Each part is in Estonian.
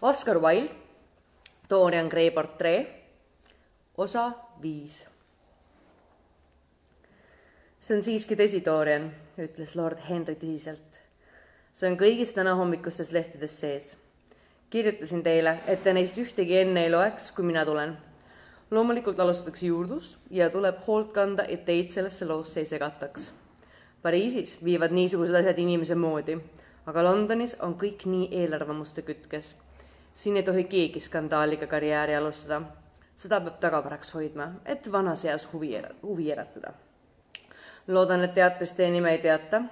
Oscar Wilde, Dorian Gray portree, osa viis. see on siiski tõsi, Dorian, ütles lord Henry tõsiselt. see on kõigis tänahommikustes lehtedes sees. kirjutasin teile, et te neist ühtegi enne ei loeks, kui mina tulen. loomulikult alustatakse juurdlust ja tuleb hoolt kanda, et teid sellesse loosse ei segataks. Pariisis viivad niisugused asjad inimese moodi aga Londonis on kõik nii eelarvamuste kütkes. Siin ei tohi keegi skandaaliga karjääri alustada. seda peab tagavaraks hoidma, et vanas eas huvi, huvi äratada. loodan, et teatrist teie nime ei teata.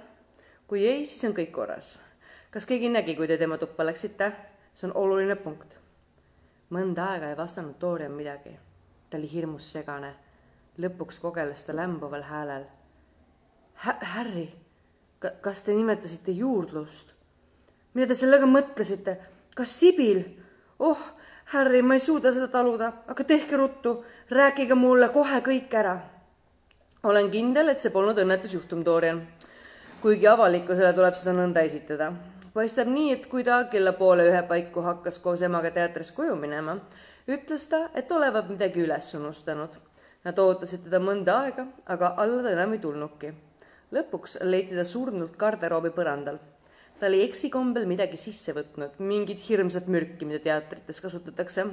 kui ei, siis on kõik korras. kas keegi nägi, kui te tema tuppa läksite? see on oluline punkt. mõnda aega ei vastanud Dorian midagi. ta oli hirmus segane. lõpuks kogeles ta lämbuval häälel. Harry kas te nimetasite juurdlust? mida te sellega mõtlesite? kas Sibil? Oh, Harry, ma ei suuda seda taluda, aga tehke ruttu, rääkige mulle kohe kõik ära. olen kindel, et see polnud õnnetusjuhtum, Dorian. kuigi avalikkusele tuleb seda nõnda esitada. paistab nii, et kui ta kella poole ühe paiku hakkas koos emaga teatrist koju minema, ütles ta, et olevat midagi üles unustanud. Nad ootasid teda mõnda aega, aga alla ta enam ei tulnudki lõpuks leiti ta surnult garderoobi põrandal. Ta oli eksikombel midagi sisse võtnud, mingit hirmsat mürki, mida teatrites kasutatakse.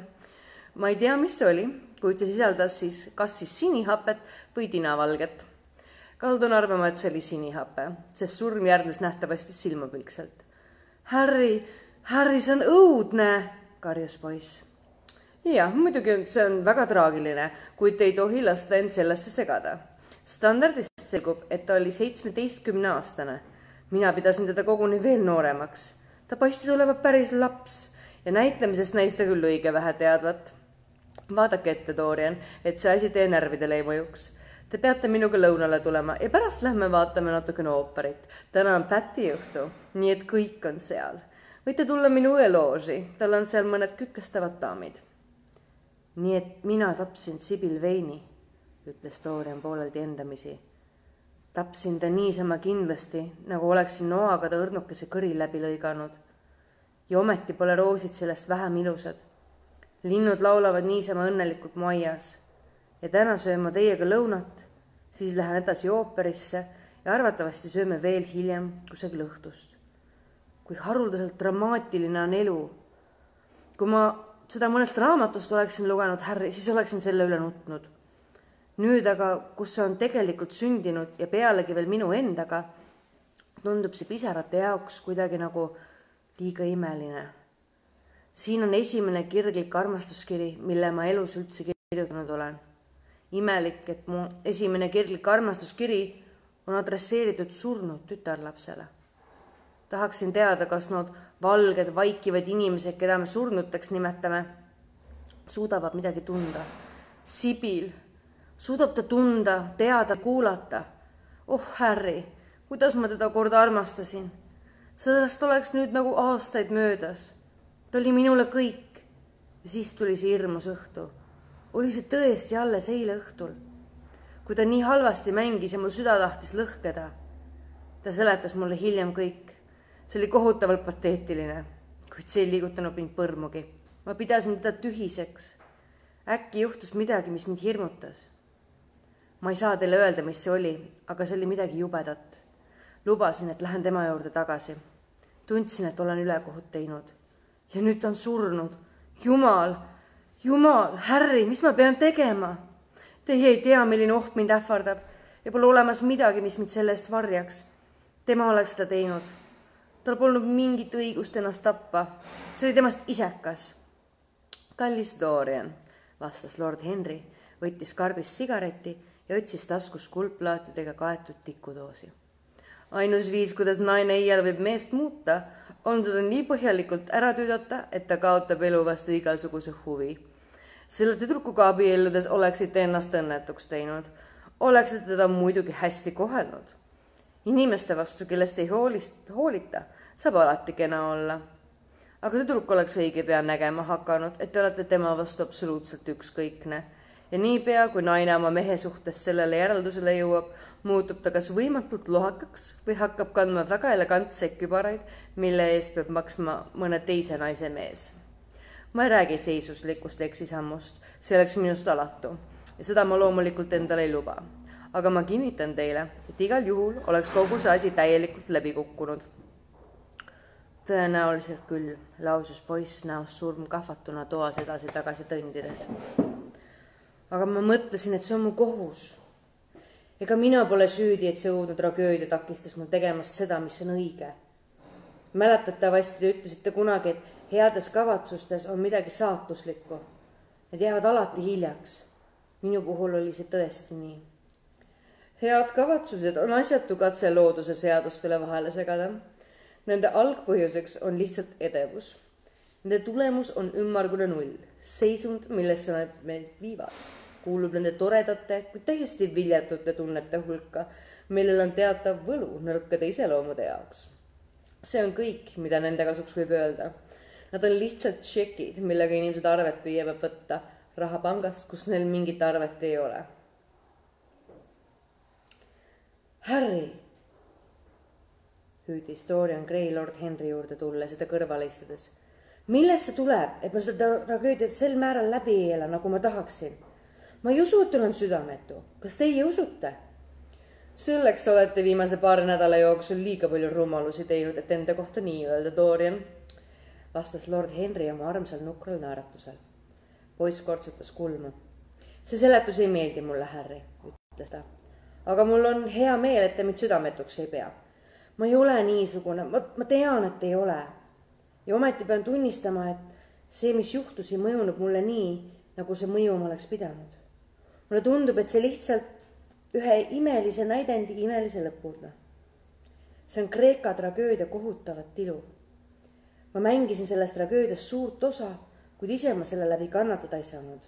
ma ei tea, mis see oli, kuid see sisaldas siis kas siis sinihapet või tinavalget. kaldun arvama, et see oli sinihape, sest surm järgnes nähtavasti silmapilkselt. Harry, Harry, see on õudne, karjus poiss jah, muidugi see on väga traagiline, kuid te ei tohi lasta end sellesse segada standardist selgub, et ta oli seitsmeteistkümneaastane. Mina pidasin teda koguni veel nooremaks. ta paistis olevat päris laps ja näitlemisest näis ta küll õige vähe teadvat. vaadake ette, Dorian, et see asi teie närvidele ei mõjuks. Te peate minuga lõunale tulema ja pärast lähme vaatame natukene ooperit. täna on Päti õhtu, nii et kõik on seal. võite tulla minu õelooži, tal on seal mõned kükestavad daamid. nii et mina tapsin Sibil Veini ütles Dorian pooleldi endamisi. Tapsin ta niisama kindlasti, nagu oleksin noaga ta õrnukese kõri läbi lõiganud. ja ometi pole roosid sellest vähem ilusad. linnud laulavad niisama õnnelikult mu aias ja täna söön ma teiega lõunat, siis lähen edasi ooperisse ja arvatavasti sööme veel hiljem kusagil õhtust. kui haruldaselt dramaatiline on elu. kui ma seda mõnest raamatust oleksin lugenud, Harry, siis oleksin selle üle nutnud nüüd aga, kus see on tegelikult sündinud ja pealegi veel minu endaga, tundub see pisarate jaoks kuidagi nagu liiga imeline. siin on esimene kirglik armastuskiri, mille ma elus üldse kirjutanud olen. imelik, et mu esimene kirglik armastuskiri on adresseeritud surnud tütarlapsele. tahaksin teada, kas need valged vaikivad inimesed, keda me surnuteks nimetame, suudavad midagi tunda. Sibil suudab ta tunda, teada, kuulata. oh, Harry, kuidas ma teda kord armastasin. sellest oleks nüüd nagu aastaid möödas. ta oli minule kõik. ja siis tuli see hirmus õhtu. oli see tõesti alles eile õhtul? kui ta nii halvasti mängis ja mu süda tahtis lõhkeda. ta seletas mulle hiljem kõik. see oli kohutavalt pateetiline, kuid see ei liigutanud mind põrmugi. ma pidasin teda tühiseks. äkki juhtus midagi, mis mind hirmutas ma ei saa teile öelda, mis see oli, aga see oli midagi jubedat. lubasin, et lähen tema juurde tagasi. tundsin, et olen ülekohut teinud. ja nüüd ta on surnud. jumal, jumal, Harry, mis ma pean tegema? Teie ei tea, milline oht mind ähvardab ja pole olemas midagi, mis mind selle eest varjaks. tema oleks seda teinud. tal polnud mingit õigust ennast tappa. see oli temast isekas. kallis Dorian, vastas lord Henry, võttis karbist sigareti ja otsis taskus kuldplaatidega kaetud tikudoosi. ainus viis, kuidas naine iial võib meest muuta, on teda nii põhjalikult ära tüdata, et ta kaotab elu vastu igasuguse huvi. selle tüdrukuga abielludes oleksite ennast õnnetuks teinud, oleksite teda muidugi hästi kohelnud. inimeste vastu, kellest ei hoolist, hoolita, saab alati kena olla. aga tüdruk oleks õige pea nägema hakanud, et te olete tema vastu absoluutselt ükskõikne ja niipea, kui naine oma mehe suhtes sellele järeldusele jõuab, muutub ta kas võimatult lohakaks või hakkab kandma väga elegantseid kübaraid, mille eest peab maksma mõne teise naise mees. ma ei räägi seisuslikust eksisammust, see oleks minust alatu ja seda ma loomulikult endale ei luba. aga ma kinnitan teile, et igal juhul oleks kogu see asi täielikult läbi kukkunud. tõenäoliselt küll, lausus poiss näost surm kahvatuna toas edasi-tagasi kõndides. Aga ma mõtlesin, et see on mu kohus ega mina pole süüdi, et see õudne tragöödia takistas mul tegemast seda, mis on õige. mäletatavasti te ütlesite kunagi, et heades kavatsustes on midagi saatuslikku. Need jäävad alati hiljaks. minu puhul oli see tõesti nii. head kavatsused on asjatu katse looduse seadustele vahele segada. Nende algpõhjuseks on lihtsalt edevus. Nende tulemus on ümmargune null, seisund, millesse nad meid viivad kuulub nende toredate, kuid täiesti viljatute tunnete hulka, millel on teatav võlu nõrkade iseloomude jaoks. see on kõik, mida nende kasuks võib öelda. Nad on lihtsalt tšekid, millega inimesed arvet püüavad võtta rahapangast, kus neil mingit arvet ei ole. Harry, hüüdis Dorian Gray lord Henry juurde tulles ja ta kõrvale istudes. millest see tuleb, et ma seda tragöödiat sel määral läbi ei ela, nagu ma tahaksin? Ma ei usu, et olen südametu. kas teie usute? selleks olete viimase paari nädala jooksul liiga palju rumalusi teinud, et enda kohta nii öelda, Dorian, vastas lord Henry oma armsal nukral naeratusel. poiss kortsutas kulmu. see seletus ei meeldi mulle, Harry, ütles ta. aga mul on hea meel, et te mind südametuks ei pea. ma ei ole niisugune, ma, ma tean, et ei ole. ja ometi pean tunnistama, et see, mis juhtus, ei mõjunud mulle nii, nagu see mõjuma oleks pidanud mulle tundub, et see lihtsalt ühe imelise näidendi imelise lõpuna. see on Kreeka tragöödia kohutavat ilu. ma mängisin selles tragöödias suurt osa, kuid ise ma selle läbi kannatada ei saanud.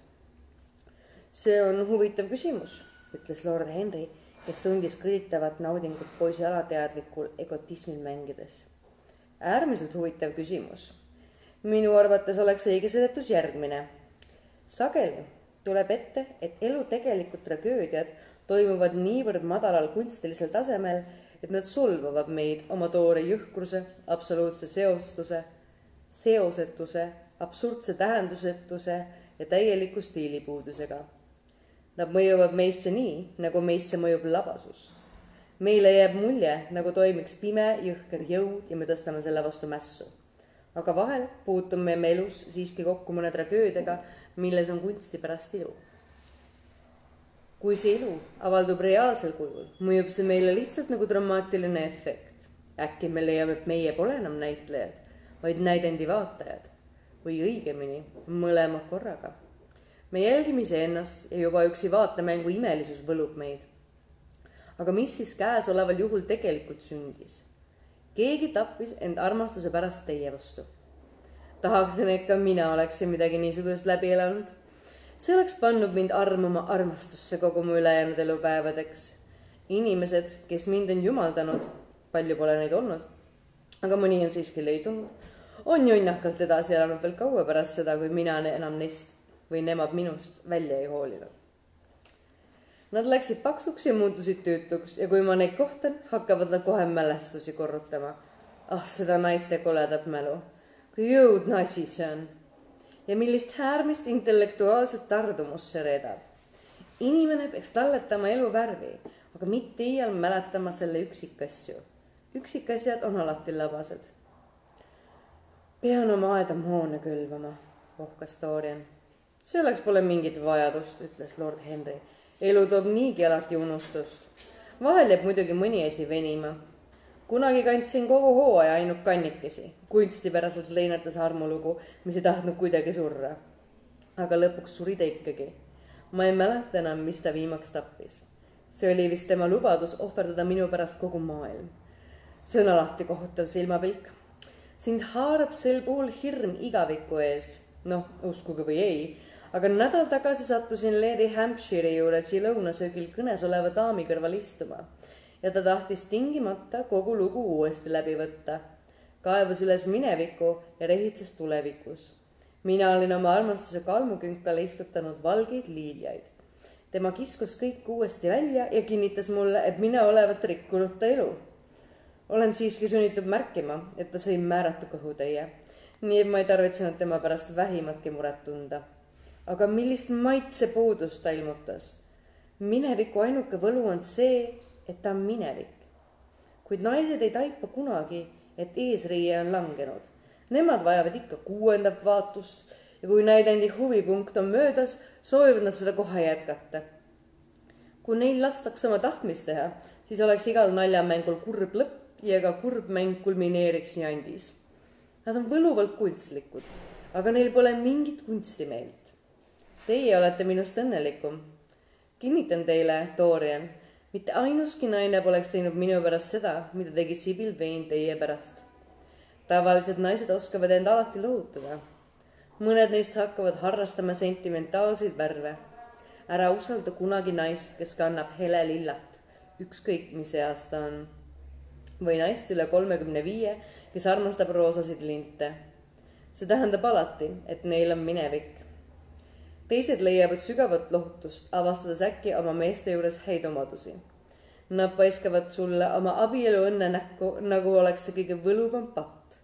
see on huvitav küsimus, ütles lord Henry, kes tundis kõritavat naudingut poisi alateadlikul egotismil mängides. äärmiselt huvitav küsimus. minu arvates oleks õige seletus järgmine. sageli tuleb ette, et elu tegelikud tragöödiad toimuvad niivõrd madalal kunstilisel tasemel, et nad solvavad meid oma toore jõhkruse, absoluutse seostuse, seosetuse, absurdse tähendusetuse ja täieliku stiilipuudusega. Nad mõjuvad meisse nii, nagu meisse mõjub labasus. meile jääb mulje, nagu toimiks pime jõhker jõud ja me tõstame selle vastu mässu. Aga vahel puutume me elus siiski kokku mõne tragöödiaga, milles on kunstipärast ilu. kui see ilu avaldub reaalsel kujul, mõjub see meile lihtsalt nagu dramaatiline efekt. äkki me leiame, et meie pole enam näitlejad, vaid näidendi vaatajad või õigemini mõlemad korraga. me jälgime iseennast ja juba üksi vaatemängu imelisus võlub meid. aga mis siis käesoleval juhul tegelikult sündis? Keegi tappis end armastuse pärast teie vastu tahaksin, et ka mina oleksin midagi niisugust läbi elanud. see oleks pannud mind armuma armastusse kogu mu ülejäänud elupäevadeks. inimesed, kes mind on jumaldanud, palju pole neid olnud, aga mõni on siiski leidunud, on jonnakalt edasi elanud veel kaua pärast seda, kui mina enam neist või nemad minust välja ei hoolinud. Nad läksid paksuks ja muutusid tüütuks ja kui ma neid kohtan, hakkavad nad kohe mälestusi korrutama. ah, seda naiste koledat mälu kui õudne asi see on ja millist äärmist intellektuaalset tardumust see reedab. inimene peaks talletama elu värvi, aga mitte iial mäletama selle üksikasju. üksikasjad on alati labased. pean oma aeda moone külvama, ohkas Dorian. selleks pole mingit vajadust, ütles lord Henry. Elu toob niigi alati unustust. vahel jääb muidugi mõni asi venima kunagi kandsin kogu hooaja ainult kannikesi, kunstipäraselt lõinatas armulugu, mis ei tahtnud kuidagi surra. aga lõpuks suri ta ikkagi. ma ei mäleta enam, mis ta viimaks tappis. see oli vist tema lubadus ohverdada minu pärast kogu maailm. alati kohutav silmapilk. sind haarab sel puhul hirm igaviku ees. noh, uskuge või ei, aga nädal tagasi sattusin Lady Hampshire'i juures lõunasöögil kõnes oleva daami kõrval istuma ja ta tahtis tingimata kogu lugu uuesti läbi võtta. kaevas üles mineviku ja rehitses tulevikus. mina olin oma armastuse kalmukünkale istutanud valgeid liiljaid. tema kiskus kõik uuesti välja ja kinnitas mulle, et mina olevat rikkunud ta elu. olen siiski sunnitud märkima, et ta sõi määratu kõhutäie nii et ma ei tarvitsenud tema pärast vähimatki muret tunda. Aga millist maitsepuudust ta ilmutas. mineviku ainuke võlu on see, et ta on minevik. kuid naised ei taipa kunagi, et eesriie on langenud. Nemad vajavad ikka kuuendat vaatust ja kui näidendi huvipunkt on möödas, soovivad nad seda kohe jätkata. kui neil lastakse oma tahtmist teha, siis oleks igal naljamängul kurb lõpp ja ka kurb mäng kulmineeriks jandis. Nad on võluvalt kunstlikud, aga neil pole mingit kunstimeelt. Teie olete minust õnnelikum. kinnitan teile, Dorian, mitte ainuski naine poleks teinud minu pärast seda, mida tegi Sibyl Vane teie pärast. tavalised naised oskavad end alati lohutada mõned neist hakkavad harrastama sentimentaalseid värve. ära usalda kunagi naist, kes kannab helelillat, ükskõik mis eas ta on. või naist üle kolmekümne viie, kes armastab roosasid linte. see tähendab alati, et neil on minevik. Teised leiavad sügavat lohutust, avastades äkki oma meeste juures häid omadusi. Nad paiskavad sulle oma abieluõnne näkku, nagu oleks see kõige võluvam patt.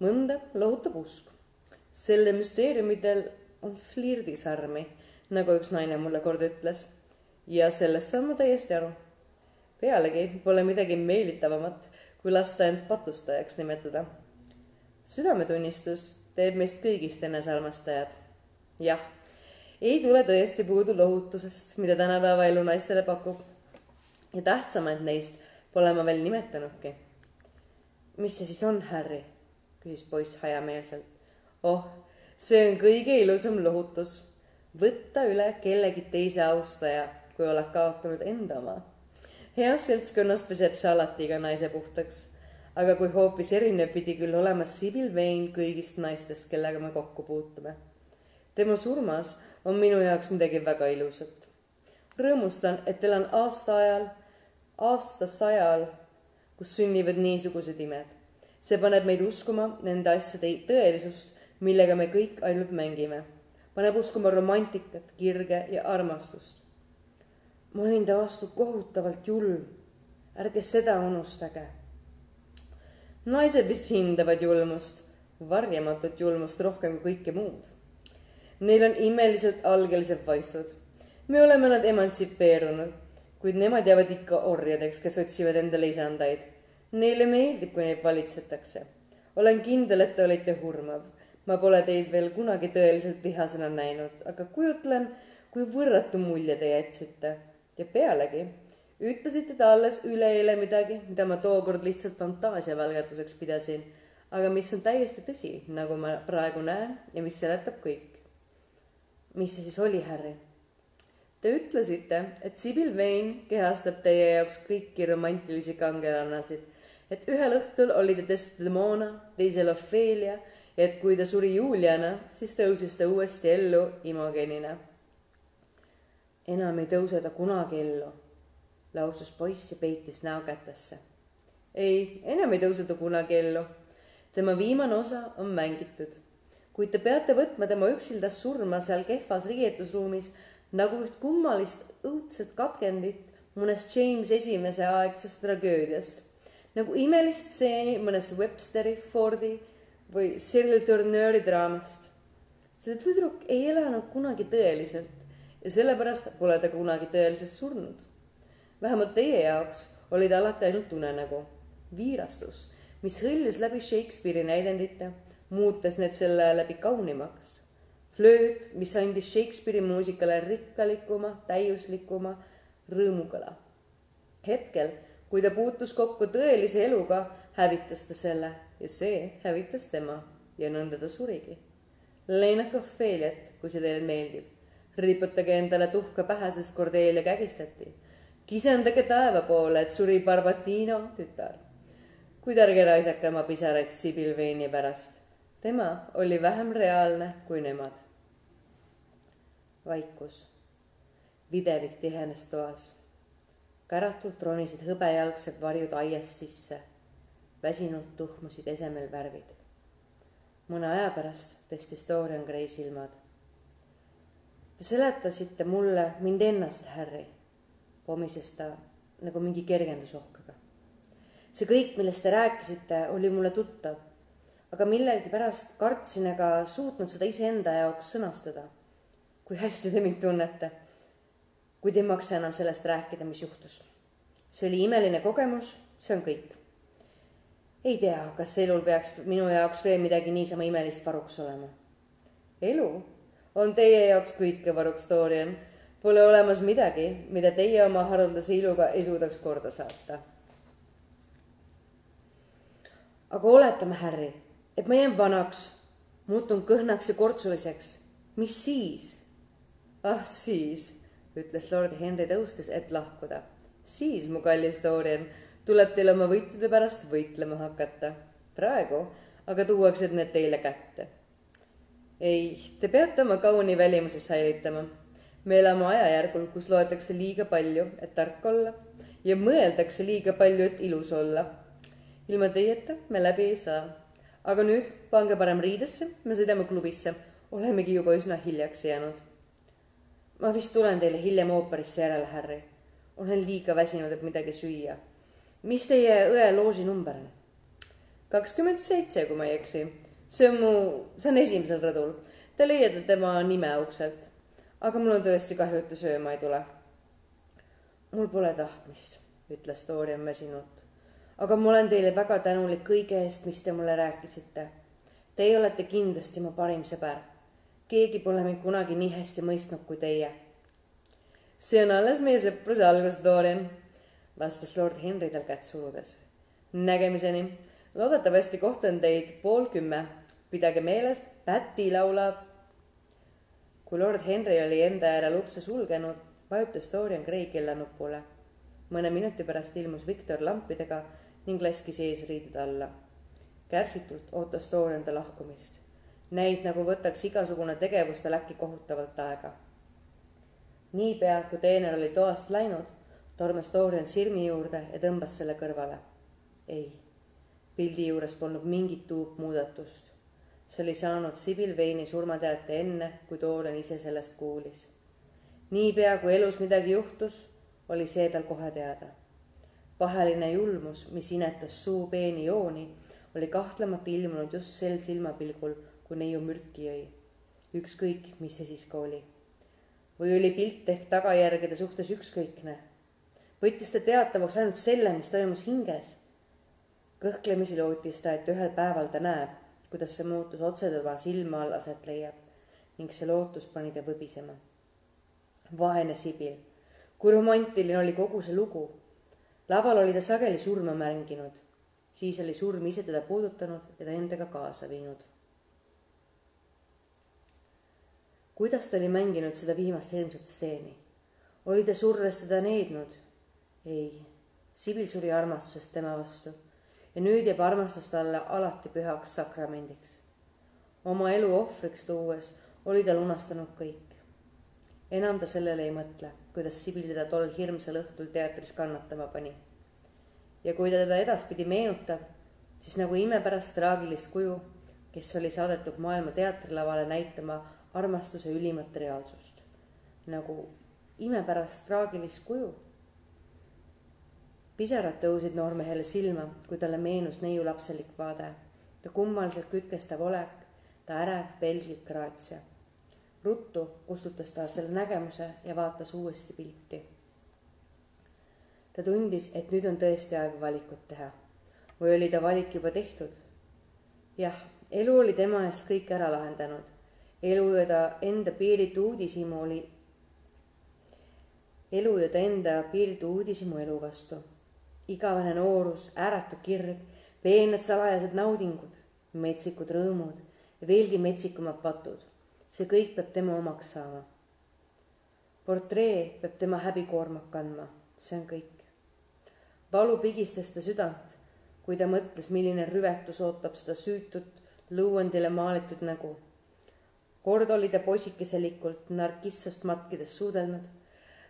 mõnda lohutab usk selle müsteeriumidel on flirdisarmi, nagu üks naine mulle kord ütles. ja sellest saan ma täiesti aru. pealegi pole midagi meelitavamat, kui lasta end patustajaks nimetada. südametunnistus teeb meist kõigist enesearmastajad. jah, ei tule tõesti puudu lohutusest, mida tänapäeva elu naistele pakub. ja tähtsamaid neist pole ma veel nimetanudki. mis see siis on, Harry? küsis poiss hajameelselt oh, see on kõige ilusam lohutus. võtta üle kellegi teise austaja, kui oled kaotanud enda oma. heas seltskonnas peseb see alati iga naise puhtaks. aga kui hoopis erinev pidi küll olema Sibyl Vane kõigist naistest, kellega me kokku puutume. Tema surmas on minu jaoks midagi väga ilusat. rõõmustan, et elan aasta ajal, aastasajal, kus sünnivad niisugused imed. see paneb meid uskuma nende asjade tõelisust millega me kõik ainult mängime. paneb uskuma romantikat, kirge ja armastust. ma olin ta vastu kohutavalt julm. ärge seda unustage. naised vist hindavad julmust, varjamatut julmust rohkem kui kõike muud. Neil on imeliselt algelised vaistud. me oleme nad emantsipeerunud, kuid nemad jäävad ikka orjadeks, kes otsivad endale isandaid. Neile meeldib, kui neid valitsetakse. olen kindel, et te olite hurmav ma pole teid veel kunagi tõeliselt vihasena näinud, aga kujutlen, kui võrratu mulje te jätsite. ja pealegi, ütlesite te alles üleeile midagi, mida ma tookord lihtsalt fantaasiavälgatuseks pidasin, aga mis on täiesti tõsi, nagu ma praegu näen ja mis seletab kõik. Mis see siis oli, Harry? Te ütlesite, et Sibyl Vane kehastab teie jaoks kõiki romantilisi kangelanasid, et ühel õhtul oli ta Desdemona, teisel Ophelia et kui ta suri Juliana, siis tõusis ta uuesti ellu Imogenina. enam ei tõuse ta kunagi ellu, lausus poiss ja peitis näo kätesse. ei, enam ei tõuse ta kunagi ellu. tema viimane osa on mängitud, kuid te peate võtma tema üksildast surma seal kehvas riietusruumis nagu üht kummalist õudset katkendit mõnest James Esimese aegsest tragöödiast, nagu imelist stseeni mõnest Websteri, Fordi või Cyril Tourneuri draamast. see tüdruk ei elanud kunagi tõeliselt ja sellepärast pole ta kunagi tõeliselt surnud. vähemalt teie jaoks oli ta alati ainult unenägu, viirastus, mis hõljus läbi Shakespeare'i näidendite, muutes need selle läbi kaunimaks. flööt, mis andis Shakespeare'i muusikale rikkalikuma, täiuslikuma rõõmukõla. hetkel, kui ta puutus kokku tõelise eluga, hävitas ta selle ja see hävitas tema ja nõnda ta surigi. leinake Ofeliat, kui see teile meeldib. riputage endale tuhka pähe, sest Cordelia kägistati. kisendage taeva poole, et suri Barbatino tütar. kuid ärge raisake oma pisaraid Sibyl Vane'i pärast. Tema oli vähem reaalne kui nemad. vaikus. videvik tihenes toas. käratult ronisid hõbejalgsed varjud aiast sisse väsinult tuhmusid esemel värvid. mõne aja pärast tõstis Dorian Gray silmad. Te seletasite mulle mind ennast, Harry, pomises ta nagu mingi kergendusohkaga. see kõik, millest te rääkisite, oli mulle tuttav. Aga millegipärast kartsin ega suutnud seda iseenda jaoks sõnastada. kui hästi te mind tunnete. kuid ei maksa enam sellest rääkida, mis juhtus. see oli imeline kogemus, see on kõik. ei tea, kas elul peaks minu jaoks veel midagi niisama imelist varuks olema. elu on teie jaoks kõike varuks, Dorian. Pole olemas midagi, mida teie oma haruldase iluga ei suudaks korda saata. aga oletame, Harry, et ma jään vanaks, muutun kõhnaks ja kortsuliseks. mis siis? ah siis, ütles lord Henry tõustes, et lahkuda. siis, mu kallis Dorian, tuleb teil oma võitude pärast võitlema hakata. praegu aga tuuakse need teile kätte ei, te peate oma kauni välimuse säilitama. me elame ajajärgul, kus loetakse liiga palju, et tark olla ja mõeldakse liiga palju, et ilus olla. ilma teieta me läbi ei saa. Aga nüüd pange parem riidesse, me sõidame klubisse. olemegi juba üsna hiljaks jäänud. ma vist tulen teile hiljem ooperisse järele, Harry. olen liiga väsinud, et midagi süüa. mis teie õe looži number on? kakskümmend seitse, kui ma ei eksi see on mu, see on esimesel rõdul. Te leiate tema nime ukselt. aga mul on tõesti kahju, et ta sööma ei tule. mul pole tahtmist, ütles Dorian väsinult. Aga ma olen teile väga tänulik kõige eest, mis te mulle rääkisite. Teie olete kindlasti mu parim sõber. keegi pole mind kunagi nii hästi mõistnud kui teie. see on alles meie sõpruse algus, Dorian, vastas lord Henry tal kätt surudes. nägemiseni loodetavasti kohtan teid pool kümme pidage meeles, Päti laulab. kui lord Henry oli enda järel ukse sulgenud, vajutas Dorian Gray kellanupule. mõne minuti pärast ilmus Viktor lampidega ning laskis eesriided alla. kärsitult ootas Dorian ta lahkumist. näis, nagu võtaks igasugune tegevus tal äkki kohutavalt aega. niipea, kui teener oli toast läinud, tormas Dorian sirmi juurde ja tõmbas selle kõrvale. ei, pildi juures polnud mingit tuupmuudatust see oli saanud Sibyl Veini surmateate enne, kui Dorian ise sellest kuulis. niipea, kui elus midagi juhtus, oli see tal kohe teada. Paheline julmus, mis inetas suu peeni jooni, oli kahtlemata ilmunud just sel silmapilgul, kui neiu mürki jõi. ükskõik, mis see siis ka oli. või oli pilt ehk tagajärgede suhtes ükskõikne? võttis ta teatavaks ainult selle, mis toimus hinges? kõhklemisi lootis ta, et ühel päeval ta näeb, kuidas see muutus otse tema silma all aset leiab ning see lootus pani ta võbisema. vaene Sibil, kui romantiline oli kogu see lugu. Laval oli ta sageli surma mänginud, siis oli surm ise teda puudutanud ja ta endaga kaasa viinud. kuidas ta oli mänginud seda viimast hirmsat stseeni? oli ta surres teda neednud? ei, Sibil suri armastusest tema vastu ja nüüd jääb armastus talle alati pühaks sakramendiks. oma elu ohvriks tuues oli ta lunastanud kõik. enam ta sellele ei mõtle, kuidas Sibil teda tol hirmsal õhtul teatris kannatama pani. ja kui ta teda edaspidi meenutab, siis nagu imepärast traagilist kuju, kes oli saadetud maailma teatrilavale näitama armastuse ülimat reaalsust. nagu imepärast traagilist kuju pisarad tõusid noormehele silma, kui talle meenus neiu lapselik vaade, ta kummaliselt kütkestav olek, ta ärev pelglik graatsia. Ruttu kustutas ta selle nägemuse ja vaatas uuesti pilti. ta tundis, et nüüd on tõesti aeg valikut teha. või oli ta valik juba tehtud? jah, elu oli tema eest kõik ära lahendanud. elu ja ta enda piiritu uudishimu oli elu ja ta enda piiritu uudishimu elu vastu igavene noorus, äratu kirg, peened salajased naudingud, metsikud rõõmud ja veelgi metsikumad patud. See kõik peab tema omaks saama. portree peab tema häbikoormat kandma, see on kõik. valu pigistas ta südant, kui ta mõtles, milline rüvetus ootab seda süütut lõuendile maalitud nägu. kord oli ta poisikeselikult narkissost matkides suudelnud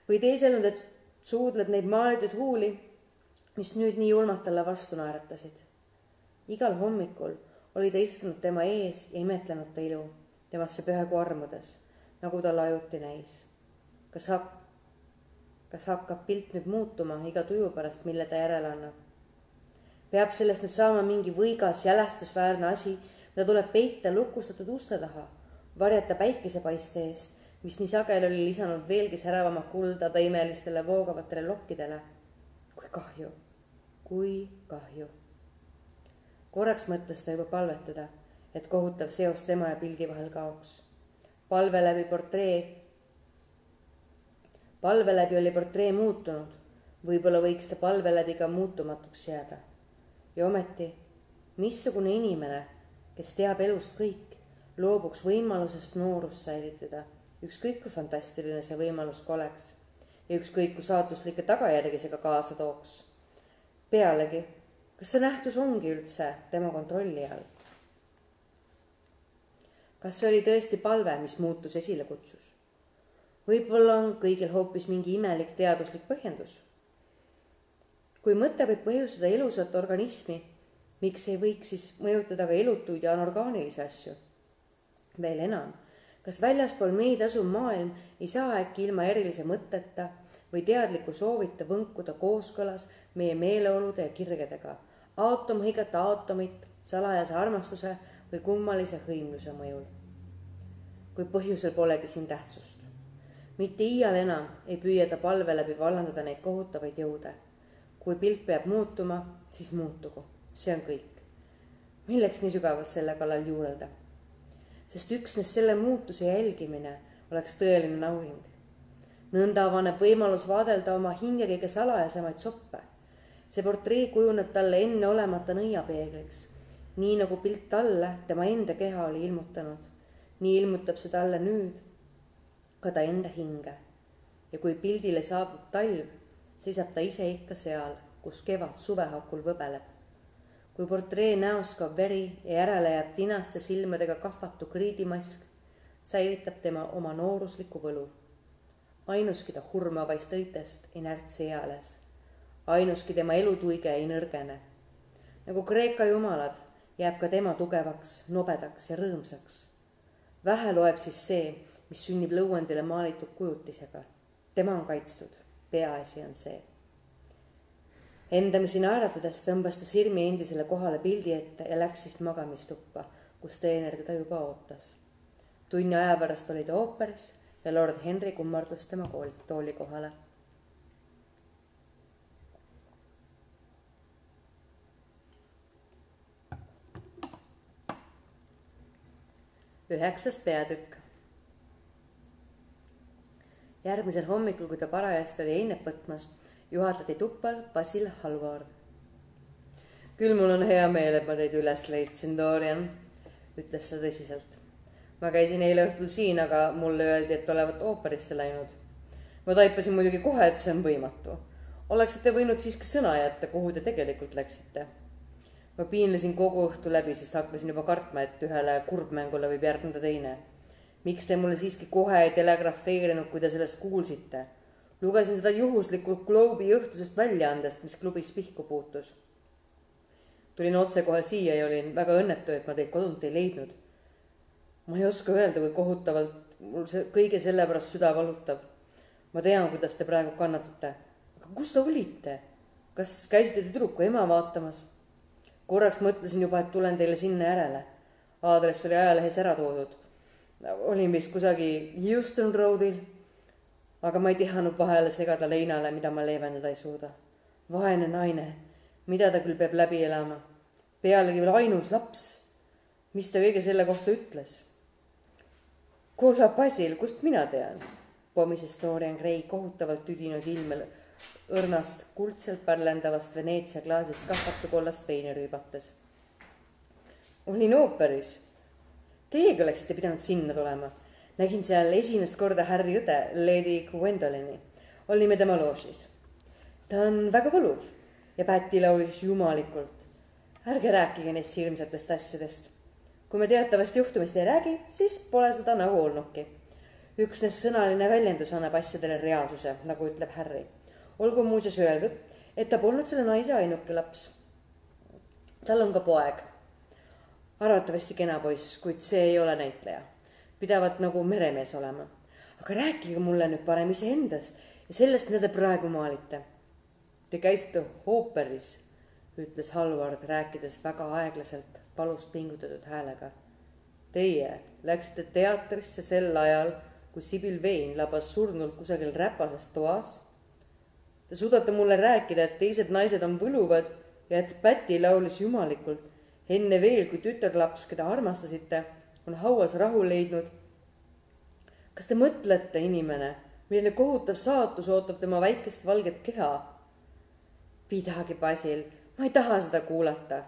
või teeselnud, et suudled neid maalitud huuli mis nüüd nii julmalt talle vastu naeratasid. igal hommikul oli ta istunud tema ees ja imetlenud ta ilu temasse pühagu armudes, nagu talle ajuti näis. kas hak-, kas hakkab pilt nüüd muutuma iga tuju pärast, mille ta järele annab? peab sellest nüüd saama mingi võigas jälestusväärne asi, mida tuleb peita lukustatud uste taha, varjata päikesepaiste eest, mis nii sageli oli lisanud veelgi säravama kulda ta imelistele voogavatele lokkidele. kui kahju, kui kahju. korraks mõtles ta juba palvetada, et kohutav seos tema ja pildi vahel kaoks. palve läbi portree, palve läbi oli portree muutunud võib-olla võiks ta palve läbi ka muutumatuks jääda. ja ometi, missugune inimene, kes teab elust kõik, loobuks võimalusest noorust säilitada, ükskõik kui fantastiline see võimalus ka oleks ja ükskõik kui saatuslikke tagajärgi see ka kaasa tooks. pealegi, kas see nähtus ongi üldse tema kontrolli all? Kas see oli tõesti palve, mis muutus esile kutsus? võib-olla on kõigil hoopis mingi imelik teaduslik põhjendus kui mõte võib põhjustada elusat organismi, miks ei võiks siis mõjutada ka elutuid ja anorgaanilisi asju? veel enam, kas väljaspool meid asuv maailm ei saa äkki ilma erilise mõtteta või teadliku soovita võnkuda kooskõlas meie meeleolude ja kirgedega, aatom hõigata aatomit salajase armastuse või kummalise hõimluse mõjul. kui põhjusel polegi siin tähtsust. mitte iial enam ei püüeta palve läbi vallandada neid kohutavaid jõude kui pilt peab muutuma, siis muutugu, see on kõik. milleks nii sügavalt selle kallal juurelda? sest üksnes selle muutuse jälgimine oleks tõeline nauhing. nõnda avaneb võimalus vaadelda oma hinge kõige salajasemaid soppe. see portree kujuneb talle enneolemata nõiapeegliks, nii nagu pilt talle tema enda keha oli ilmutanud. nii ilmutab see talle nüüd ka ta enda hinge. ja kui pildile saabub talv seisab ta ise ikka seal, kus kevad suvehakul võbeleb. kui portree näos kaob veri ja järele jääb tinaste silmadega kahvatu kriidimask, säilitab tema oma noorusliku võlu. ainuski ta hurmavaist õitest ei närtsi eales. ainuski tema elutuige ei nõrgene. nagu Kreeka jumalad, jääb ka tema tugevaks, nobedaks ja rõõmsaks. vähe loeb siis see, mis sünnib lõuendile maalitud kujutisega. tema on kaitstud peaasi on see. endamisi naeratades tõmbas ta sirmi endisele kohale pildi ette ja läks siis magamistuppa, kus teener teda juba ootas. tunni aja pärast oli ta ooperis ja lord Henry kummardus tema tooli kohale üheksas peatükk järgmisel hommikul, kui ta parajasti oli einet võtmas, juhatati tuppa Basil Hallward. küll mul on hea meel, et ma teid üles leidsin, Dorian, ütles ta tõsiselt. ma käisin eile õhtul siin, aga mulle öeldi, et olevat ooperisse läinud. ma taipasin muidugi kohe, et see on võimatu. oleksite võinud siiski sõna jätta, kuhu te tegelikult läksite. Ma piinlesin kogu õhtu läbi, sest hakkasin juba kartma, et ühele kurbmängule võib järgneda teine miks te mulle siiski kohe ei telegrafeerinud, kui te sellest kuulsite? lugesin seda juhuslikult Globe'i õhtusest väljaandest, mis klubis pihku puutus. tulin otsekohe siia ja olin väga õnnetu, et ma teid kodunt ei leidnud. ma ei oska öelda, kui kohutavalt mul see kõige selle pärast süda valutab. ma tean, kuidas te praegu kannatate. aga kus te olite? kas käisite tüdruku ema vaatamas? Korraks mõtlesin juba, et tulen teile sinna järele. aadress oli ajalehes ära toodud olin vist kusagil Houston Roadil, aga ma ei tihanud vahele segada leinale, mida ma leevendada ei suuda. vaene naine, mida ta küll peab läbi elama. pealegi veel ainus laps. mis ta kõige selle kohta ütles? kulla Basil, kust mina tean? pomises Dorian Gray kohutavalt tüdinud ilmel õrnast kuldselt pärlendavast Veneetsia klaasist kahvatukollast veini rüübates. olin ooperis Teiegi oleksite pidanud sinna tulema. nägin seal esimest korda Harry õde, Lady Gwendolini. olime tema loožis. ta on väga võluv ja Päti laulis jumalikult. ärge rääkige neist hirmsatest asjadest. kui me teatavast juhtumist ei räägi, siis pole seda nagu olnudki. üksnes sõnaline väljendus annab asjadele reaalsuse, nagu ütleb Harry. Olgu muuseas öeldud, et ta polnud selle naise ainuke laps. tal on ka poeg arvatavasti kena poiss, kuid see ei ole näitleja. pidavat nagu meremees olema. aga rääkige mulle nüüd parem iseendast ja sellest, mida te praegu maalite. Te käisite ooperis. ütles Halvard, rääkides väga aeglaselt, palust pingutatud häälega. Teie läksite teatrisse sel ajal, kui Sibyl Vein labas surnult kusagil räpases toas. Te suudate mulle rääkida, et teised naised on võluvad ja et Päti laulis jumalikult enne veel, kui tütarlaps, keda armastasite, on hauas rahu leidnud. kas te mõtlete, inimene, milline kohutav saatus ootab tema väikest valget keha? pidage, Basil, ma ei taha seda kuulata,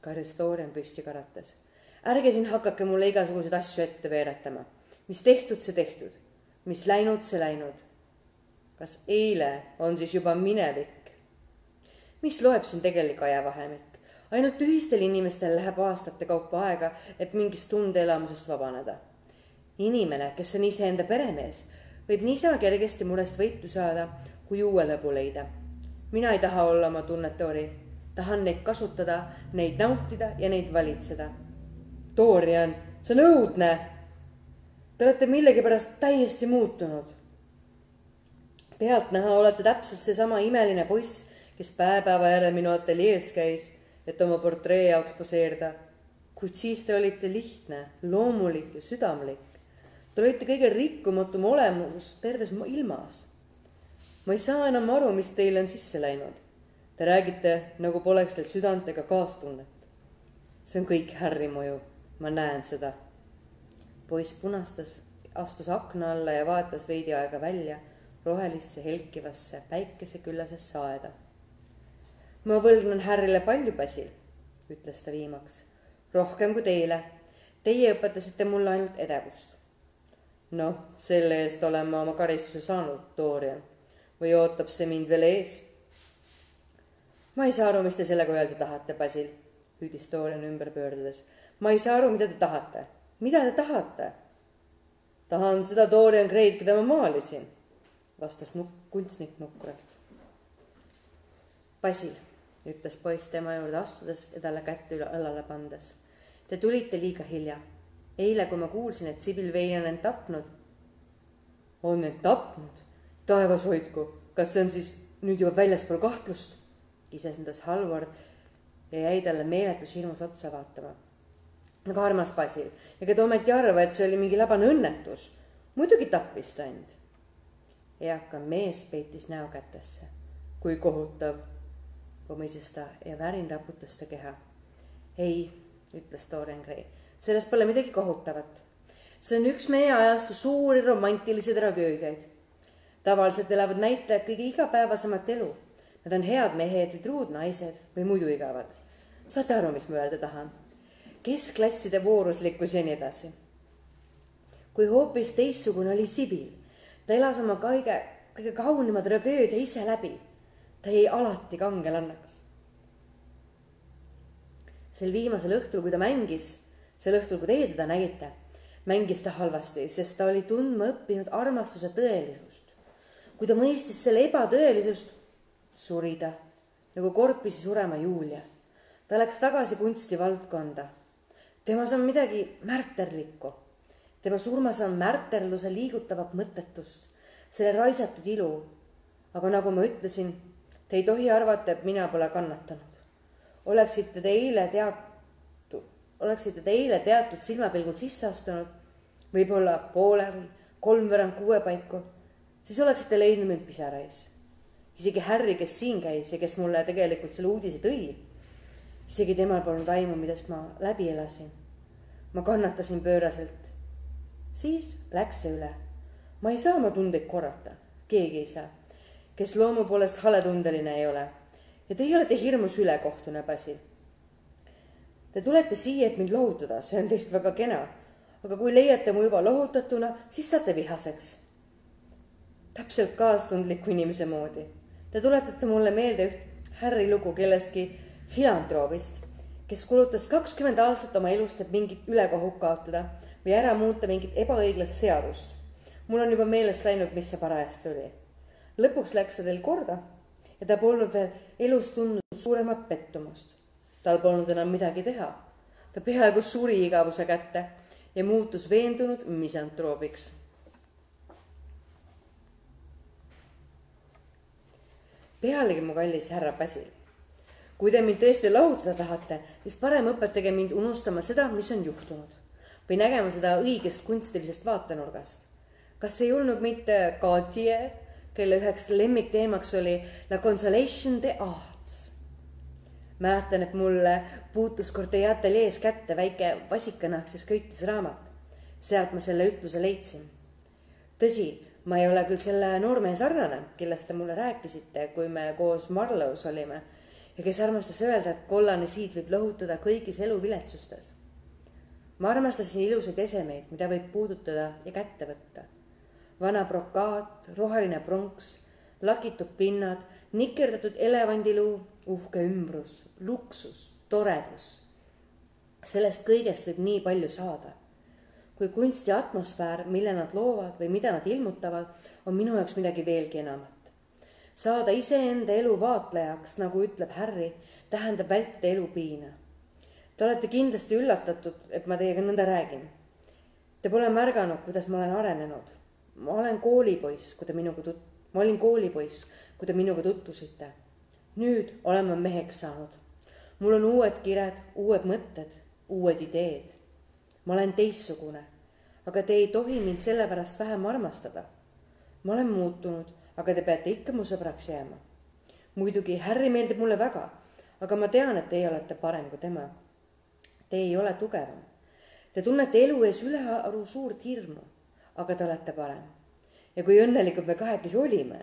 karjus Dorian püsti karates. ärge siin hakake mulle igasuguseid asju ette veeretama. mis tehtud, see tehtud. mis läinud, see läinud. Kas eile on siis juba minevik? mis loeb siin tegelik ajavahemik? ainult ühistel inimestel läheb aastate kaupa aega, et mingist tundeelamusest vabaneda. inimene, kes on iseenda peremees, võib niisama kergesti murest võitu saada, kui uue lõbu leida. mina ei taha olla oma tunnete ori tahan neid kasutada, neid nautida ja neid valitseda. Dorian, see on õudne. Te olete millegipärast täiesti muutunud. Pealtnäha olete täpselt seesama imeline poiss, kes päev-päeva järel minu ateljees käis, et oma portree jaoks poseerida. kuid siis te olite lihtne, loomulik ja südamlik. Te olite kõige rikkumatum olemus terves ilmas. ma ei saa enam aru, mis teile on sisse läinud Te räägite, nagu poleks teil südant ega kaastunnet. see on kõik Harry mõju, ma näen seda. poiss punastas, astus akna alla ja vaatas veidi aega välja rohelisse helkivasse päikeseküllasesse aeda. ma võlgnen Harryle palju, Basil, ütles ta viimaks. rohkem kui teile. Teie õpetasite mulle ainult edevust. noh, selle eest olen ma oma karistuse saanud, Dorian. või ootab see mind veel ees ma ei saa aru, mis te sellega öelda tahate, Basil, hüüdis Dorian ümber pöördudes. ma ei saa aru, mida te tahate. mida te tahate? tahan seda Dorian Gray'd, keda ma maalisin, vastas nukk, kunstnik nukralt. Basil, ütles poiss tema juurde astudes ja talle kätt üle õlale pandes. Te tulite liiga hilja. eile, kui ma kuulsin, et Sibyl Vein on end tapnud. on end tapnud? taevas hoidku, kas see on siis nüüd juba väljaspool kahtlust? isesendas Halvard ja jäi talle meeletus hirmus otsa vaatama. aga armas Basil, ega te ometi arva, et see oli mingi labane õnnetus? muidugi tappis ta end. Eaka mees peitis näo kätesse. kui kohutav, pomises ta ja värin raputas ta keha. ei, ütles Dorian Gray, selles pole midagi kohutavat. see on üks meie ajastu suuri romantilisi tragöödiaid. tavaliselt elavad näitlejad kõige igapäevasemat elu Nad on head mehed või truud naised või muidu igavad. saate aru, mis ma öelda tahan? keskklasside vooruslikkus ja nii edasi. kui hoopis teistsugune oli Sibil, ta elas oma kõige, kõige kaunima tragöödia ise läbi. ta jäi alati kangelannakas. sel viimasel õhtul, kui ta mängis, sel õhtul, kui teie teda nägite, mängis ta halvasti, sest ta oli tundma õppinud armastuse tõelisust. kui ta mõistis selle ebatõelisust, suri ta, nagu kord pidi surema Julia. ta läks tagasi kunstivaldkonda. temas on midagi märterlikku. Tema surmas on märterluse liigutavat mõttetust, selle raisatud ilu. aga nagu ma ütlesin, te ei tohi arvata, et mina pole kannatanud. oleksite te eile teatud, oleksite te eile teatud silmapilgul sisse astunud, võib-olla poole või kolmveerand kuue paiku, siis oleksite leidnud mind pisarais isegi Harry, kes siin käis ja kes mulle tegelikult selle uudise tõi, isegi temal polnud aimu, millest ma läbi elasin. ma kannatasin pööraselt. Siis läks see üle. ma ei saa oma tundeid korrata, keegi ei saa, kes loomu poolest haletundeline ei ole. ja teie olete hirmus ülekohtune, Basil. Te tulete siia, et mind lohutada, see on teist väga kena. aga kui leiate mu juba lohutatuna, siis saate vihaseks. täpselt kaastundliku inimese moodi Te tuletate mulle meelde üht Harry lugu kellestki filantroobist, kes kulutas kakskümmend aastat oma elust, et mingit ülekohut kaotada või ära muuta mingit ebaõiglast seadust. mul on juba meelest läinud, mis see parajasti oli. lõpuks läks see teil korda ja ta polnud veel elus tundnud suuremat pettumust. tal polnud enam midagi teha. ta peaaegu suri igavuse kätte ja muutus veendunud misantroobiks pealegi, mu kallis härra Basil, kui te mind tõesti lahutada tahate, siis parem õpetage mind unustama seda, mis on juhtunud või nägema seda õigest kunstilisest vaatenurgast. kas ei olnud mitte Gautier, kelle üheks lemmikteemaks oli La consolation de arts? mäletan, et mulle puutus Cortei ateljees kätte väike vasikanahkses köitis raamat. sealt ma selle ütluse leidsin. tõsi, ma ei ole küll selle noormehe sarnane, kellest te mulle rääkisite, kui me koos Marlows olime ja kes armastas öelda, et kollane siid võib lohutada kõigis elu viletsustes. Ma armastasin ilusaid esemeid, mida võib puudutada ja kätte võtta. vana brokaat, roheline pronks, lakitud pinnad, nikerdatud elevandiluu, uhke ümbrus, luksus, toredus. sellest kõigest võib nii palju saada. kui kunsti atmosfäär, mille nad loovad või mida nad ilmutavad, on minu jaoks midagi veelgi enamat saada iseenda elu vaatlejaks, nagu ütleb Harry, tähendab vältida elupiina. Te olete kindlasti üllatatud, et ma teiega nõnda räägin. Te pole märganud, kuidas ma olen arenenud. ma olen koolipoiss, kui te minuga tut-, ma olin koolipoiss, kui te minuga tutvusite. nüüd olen ma meheks saanud. mul on uued kired, uued mõtted, uued ideed. ma olen teistsugune, aga te ei tohi mind sellepärast vähem armastada. ma olen muutunud aga te peate ikka mu sõbraks jääma. muidugi Harry meeldib mulle väga, aga ma tean, et teie olete parem kui tema. Te ei ole tugevam. Te tunnete elu ees ülearu suurt hirmu, aga te olete parem. ja kui õnnelikud me kahekesi olime,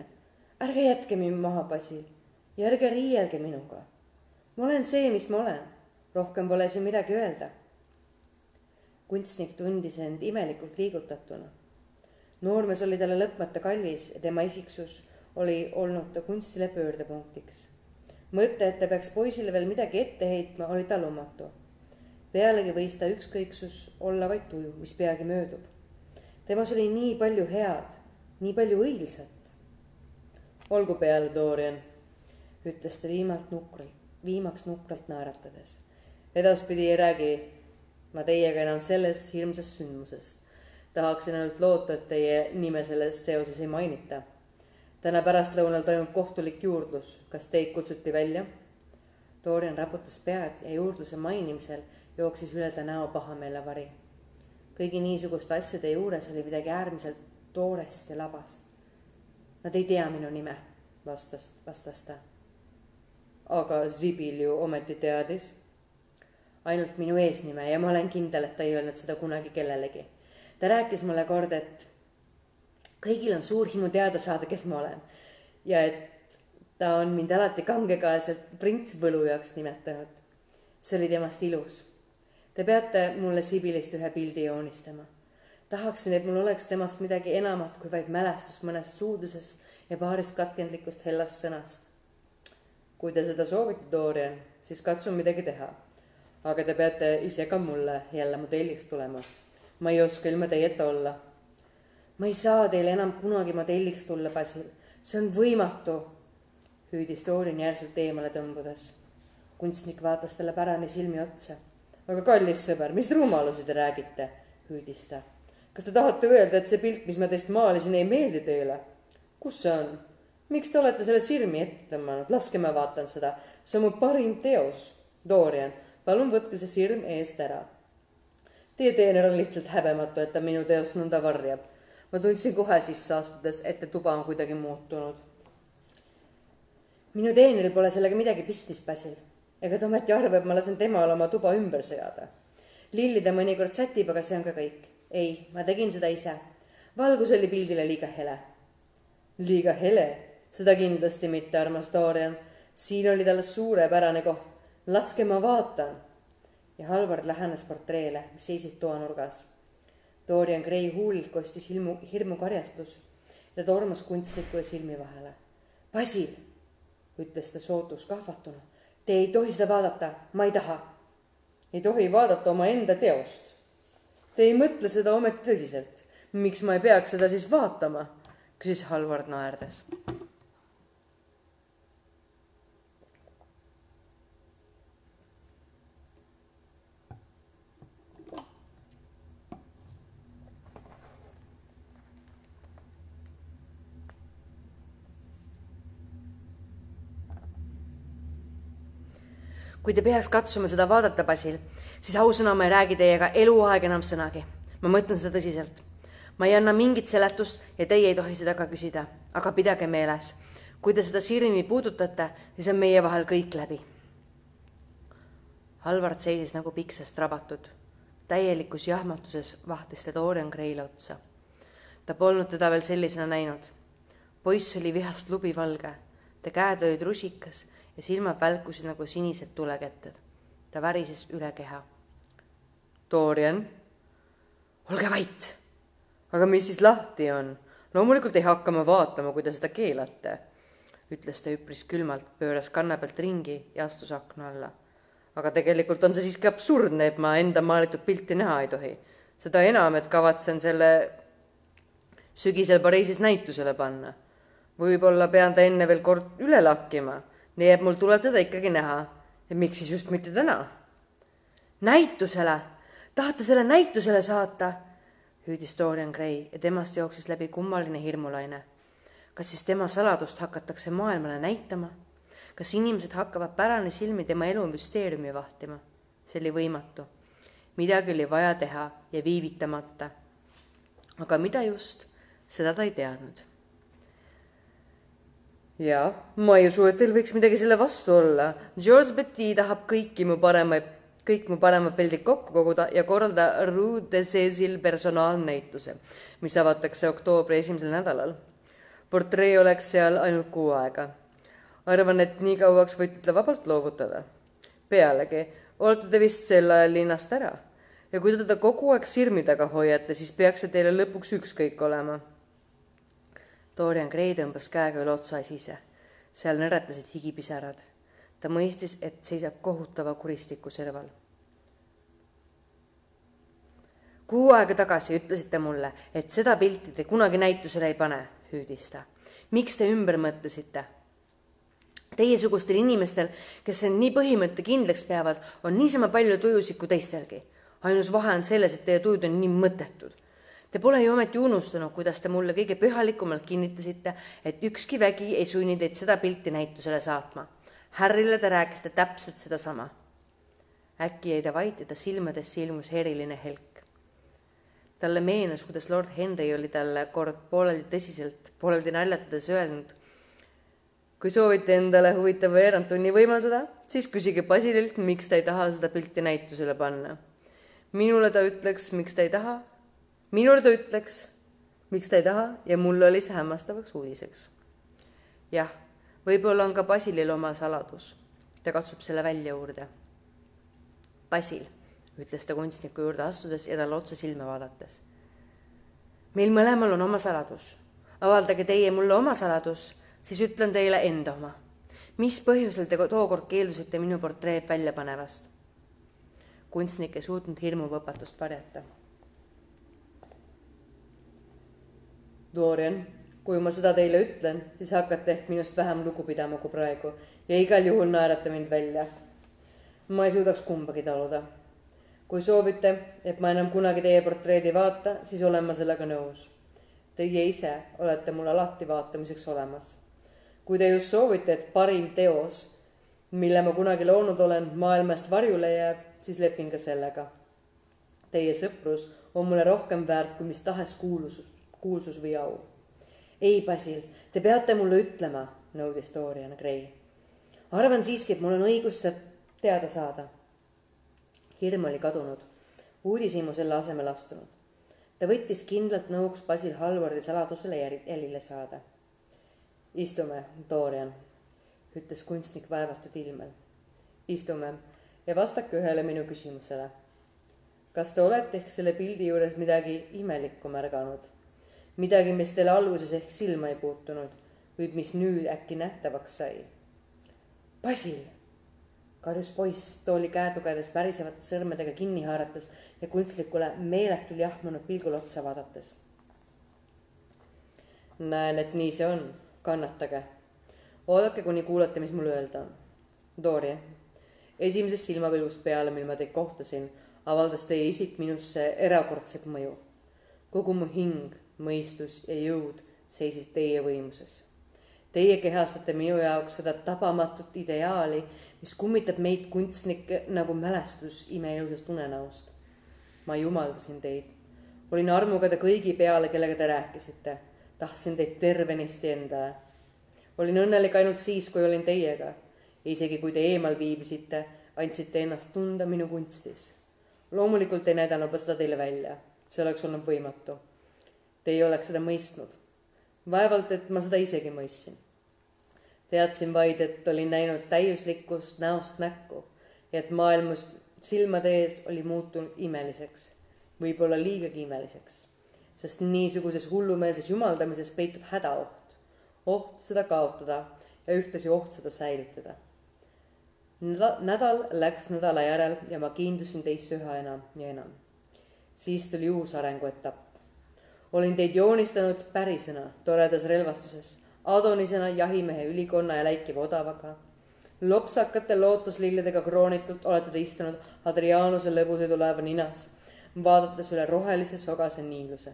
ärge jätke mind maha, Basil, ja ärge riielge minuga. ma olen see, mis ma olen. rohkem pole siin midagi öelda. kunstnik tundis end imelikult liigutatuna noormees oli talle lõpmata kallis ja tema isiksus oli olnud kunstile pöördepunktiks. mõte, et ta peaks poisile veel midagi ette heitma, oli talumatu. Pealegi võis ta ükskõiksus olla vaid tuju, mis peagi möödub. temas oli nii palju head, nii palju õilsat. olgu peale, Dorian, ütles ta viimalt nukralt, viimaks nukralt naeratades. edaspidi ei räägi ma teiega enam sellest hirmsast sündmusest tahaksin ainult loota, et teie nime selles seoses ei mainita. täna pärastlõunal toimub kohtulik juurdlus, kas teid kutsuti välja? Dorian raputas pead ja juurdluse mainimisel jooksis üle ta näo pahameelevari. kõigi niisuguste asjade juures oli midagi äärmiselt toorest ja labast. Nad ei tea minu nime, vastas, vastas ta. aga Sibil ju ometi teadis. ainult minu eesnime ja ma olen kindel, et ta ei öelnud seda kunagi kellelegi ta rääkis mulle kord, et kõigil on suur himu teada saada, kes ma olen. ja et ta on mind alati kangekaelselt prints võlujaks nimetanud. see oli temast ilus. Te peate mulle Sibilist ühe pildi joonistama. tahaksin, et mul oleks temast midagi enamat kui vaid mälestus mõnest suudlusest ja paarist katkendlikust hellast sõnast. kui te seda soovite, Dorian, siis katsun midagi teha. aga te peate ise ka mulle jälle modelliks tulema ma ei oska ilma teieta olla. ma ei saa teile enam kunagi modelliks tulla, Basil, see on võimatu, hüüdis Dorian järsult eemale tõmbudes. kunstnik vaatas talle pärani silmi otsa. Aga kallis sõber, mis rumalusi te räägite, hüüdis ta. kas te tahate öelda, et see pilt, mis ma teist maalisin, ei meeldi teile? kus see on? miks te olete selle sirmi ette tõmmanud, laske ma vaatan seda, see on mu parim teos. Dorian, palun võtke see sirm eest ära Teie teener on lihtsalt häbematu, et ta minu teost nõnda varjab. ma tundsin kohe sisse astudes, et tuba on kuidagi muutunud. minu teenril pole sellega midagi pistmist, Basil. Ega ta ometi arva, et ma lasen temal oma tuba ümber seada. lilli ta mõnikord sätib, aga see on ka kõik. ei, ma tegin seda ise. valgus oli pildile liiga hele. liiga hele? seda kindlasti mitte, armas Dorian. siin oli talle suurepärane koht. laske ma vaatan ja Halvard lähenes portreele, mis seisid toanurgas. Dorian Gray huulilt kostis ilmu, hirmukarjastus ja tormas kunstniku ja silmi vahele. Basil, ütles ta sootus kahvatuna. Te ei tohi seda vaadata, ma ei taha. ei tohi vaadata omaenda teost. Te ei mõtle seda ometi tõsiselt. miks ma ei peaks seda siis vaatama? küsis Halvard naerdes kui te peaks katsuma seda vaadata, Basil, siis ausõna, ma ei räägi teiega eluaeg enam sõnagi. ma mõtlen seda tõsiselt. ma ei anna mingit seletust ja teie ei tohi seda ka küsida, aga pidage meeles, kui te seda sirmi puudutate, siis on meie vahel kõik läbi. Halvard seisis nagu piksast rabatud. täielikus jahmatuses vahtis ta Dorian Gray'le otsa. ta polnud teda veel sellisena näinud. poiss oli vihast lubivalge, ta käed olid rusikas ja silmad välkusid nagu sinised tuleketted. ta värises üle keha. Dorian, olge vait. aga mis siis lahti on? loomulikult ei hakka ma vaatama, kui te seda keelate, ütles ta üpris külmalt, pööras kanna pealt ringi ja astus akna alla. aga tegelikult on see siiski absurdne, et ma enda maalitud pilti näha ei tohi. seda enam, et kavatsen selle sügisel Pariisis näitusele panna. võib-olla pean ta enne veel kord üle lakkima nii et mul tuleb teda ikkagi näha. miks siis just mitte täna? näitusele, tahate selle näitusele saata? hüüdis Dorian Gray ja temast jooksis läbi kummaline hirmulaine. kas siis tema saladust hakatakse maailmale näitama? kas inimesed hakkavad pärane silmi tema elu müsteeriumi vahtima? see oli võimatu. midagi oli vaja teha ja viivitamata. aga mida just, seda ta ei teadnud jah, ma ei usu, et teil võiks midagi selle vastu olla. George Betty tahab kõiki mu paremaid, kõik mu paremad pildid kokku koguda ja korraldada Rue de Cecil personaalnäituse, mis avatakse oktoobri esimesel nädalal. portree oleks seal ainult kuu aega. arvan, et nii kauaks võite teda vabalt loovutada. pealegi olete te vist sel ajal linnast ära ja kui te teda kogu aeg sirmi taga hoiate, siis peaks see teile lõpuks ükskõik olema Dorian Gray tõmbas käega üle otsa sise. seal nõretasid higipisarad. ta mõistis, et seisab kohutava kuristiku serval. kuu aega tagasi ütlesite mulle, et seda pilti te kunagi näitusele ei pane, hüüdis ta. miks te ümber mõtlesite? Teiesugustel inimestel, kes end nii põhimõttekindlaks peavad, on niisama palju tujusid kui teistelgi. ainus vahe on selles, et teie tujud on nii mõttetud Te pole ju ometi unustanud, kuidas te mulle kõige pühalikumalt kinnitasite, et ükski vägi ei sunni teid seda pilti näitusele saatma. Harrile te rääkisite täpselt sedasama. äkki jäi ta vait ja ta silmadesse ilmus eriline helk. talle meenus, kuidas lord Henry oli talle kord pooleldi tõsiselt, pooleldi naljatades öelnud. kui soovite endale huvitava veerandtunni võimaldada, siis küsige Basililt, miks ta ei taha seda pilti näitusele panna. minule ta ütleks, miks ta ei taha minule ta ütleks, miks ta ei taha ja mulle oli see hämmastavaks uudiseks. jah, võib-olla on ka Basilil oma saladus. ta katsub selle välja uurida. Basil, ütles ta kunstniku juurde astudes ja talle otse silma vaadates. meil mõlemal on oma saladus. avaldage teie mulle oma saladus, siis ütlen teile enda oma. mis põhjusel te tookord keeldusite minu portreed välja panemast? kunstnik ei suutnud hirmuvõpatust varjata Dorian, kui ma seda teile ütlen, siis hakkate ehk minust vähem lugu pidama kui praegu ja igal juhul naerate mind välja. ma ei suudaks kumbagi taluda. kui soovite, et ma enam kunagi teie portreedi vaata, siis olen ma sellega nõus. Teie ise olete mul alati vaatamiseks olemas. kui te just soovite, et parim teos, mille ma kunagi loonud olen, maailmast varjule jääb, siis lepin ka sellega. Teie sõprus on mulle rohkem väärt kui mis tahes kuulusus kuulsus või au. ei, Basil, te peate mulle ütlema, nõudis Dorian Gray. arvan siiski, et mul on õigus seda teada saada. hirm oli kadunud, uudishimu selle asemel astunud. ta võttis kindlalt nõuks Basil Halvardi saladusele jälile saada. istume, Dorian, ütles kunstnik vaevatud ilmel. istume ja vastake ühele minu küsimusele. kas te olete ehk selle pildi juures midagi imelikku märganud? Midagi, mis teile alguses ehk silma ei puutunud, kuid mis nüüd äkki nähtavaks sai. Basil, karjus poiss tooli käetugedes värisevate sõrmedega kinni haarates ja kunstlikule meeletul jahmunud pilgul otsa vaadates. näen, et nii see on, kannatage. oodake, kuni kuulate, mis mul öelda on. Dorian, esimesest silmapilgust peale, mil ma teid kohtasin, avaldas teie isik minusse erakordset mõju. kogu mu hing mõistus ja jõud seisid teie võimuses. Teie kehastate minu jaoks seda tabamatut ideaali, mis kummitab meid kunstnikke nagu mälestus imeilusast unenäost. ma jumaldasin teid. olin armukade kõigi peale, kellega te rääkisite. tahtsin teid tervenisti endale. olin õnnelik ainult siis, kui olin teiega. isegi kui te eemal viibisite, andsite ennast tunda minu kunstis. loomulikult ei näidanud ma seda teile välja, see oleks olnud võimatu. Te ei oleks seda mõistnud. vaevalt, et ma seda isegi mõistsin. teadsin vaid, et olin näinud täiuslikkust näost näkku ja et maailmas silmade ees oli muutunud imeliseks, võib-olla liigagi imeliseks, sest niisuguses hullumeelses jumaldamises peitub hädaoht, oht seda kaotada ja ühtlasi oht seda säilitada nädal läks nädala järel ja ma kiindusin teisse üha enam ja enam. siis tuli uus arenguetapp. Olin teid joonistanud pärisena toredas relvastuses, Adonisena jahimehe ülikonna ja läikiva odavaga. lopsakate lootuslilledega kroonitult olete te istunud Adrianuse lõbusõidulaeva ninas, vaadates üle rohelise sogase niiluse.